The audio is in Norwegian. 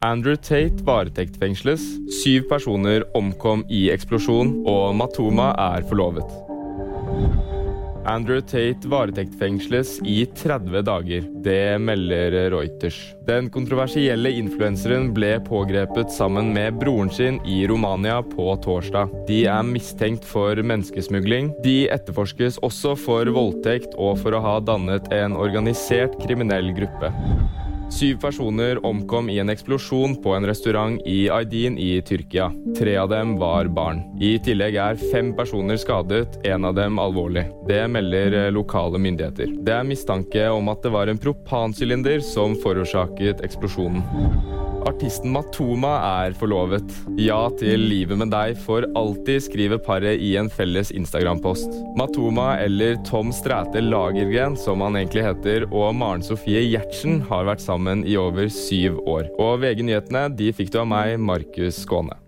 Andrew Tate varetektfengsles, syv personer omkom i eksplosjon, og Matoma er forlovet. Andrew Tate varetektfengsles i 30 dager. Det melder Reuters. Den kontroversielle influenseren ble pågrepet sammen med broren sin i Romania på torsdag. De er mistenkt for menneskesmugling. De etterforskes også for voldtekt og for å ha dannet en organisert kriminell gruppe. Syv personer omkom i en eksplosjon på en restaurant i Aydin i Tyrkia. Tre av dem var barn. I tillegg er fem personer skadet, en av dem alvorlig. Det melder lokale myndigheter. Det er mistanke om at det var en propansylinder som forårsaket eksplosjonen. Artisten Matoma er forlovet. Ja til livet med deg for alltid, skriver paret i en felles Instagram-post. Matoma, eller Tom Stræte Lagergren, som han egentlig heter, og Maren Sofie Gjertsen har vært sammen i over syv år. Og VG-nyhetene de fikk du av meg, Markus Skåne.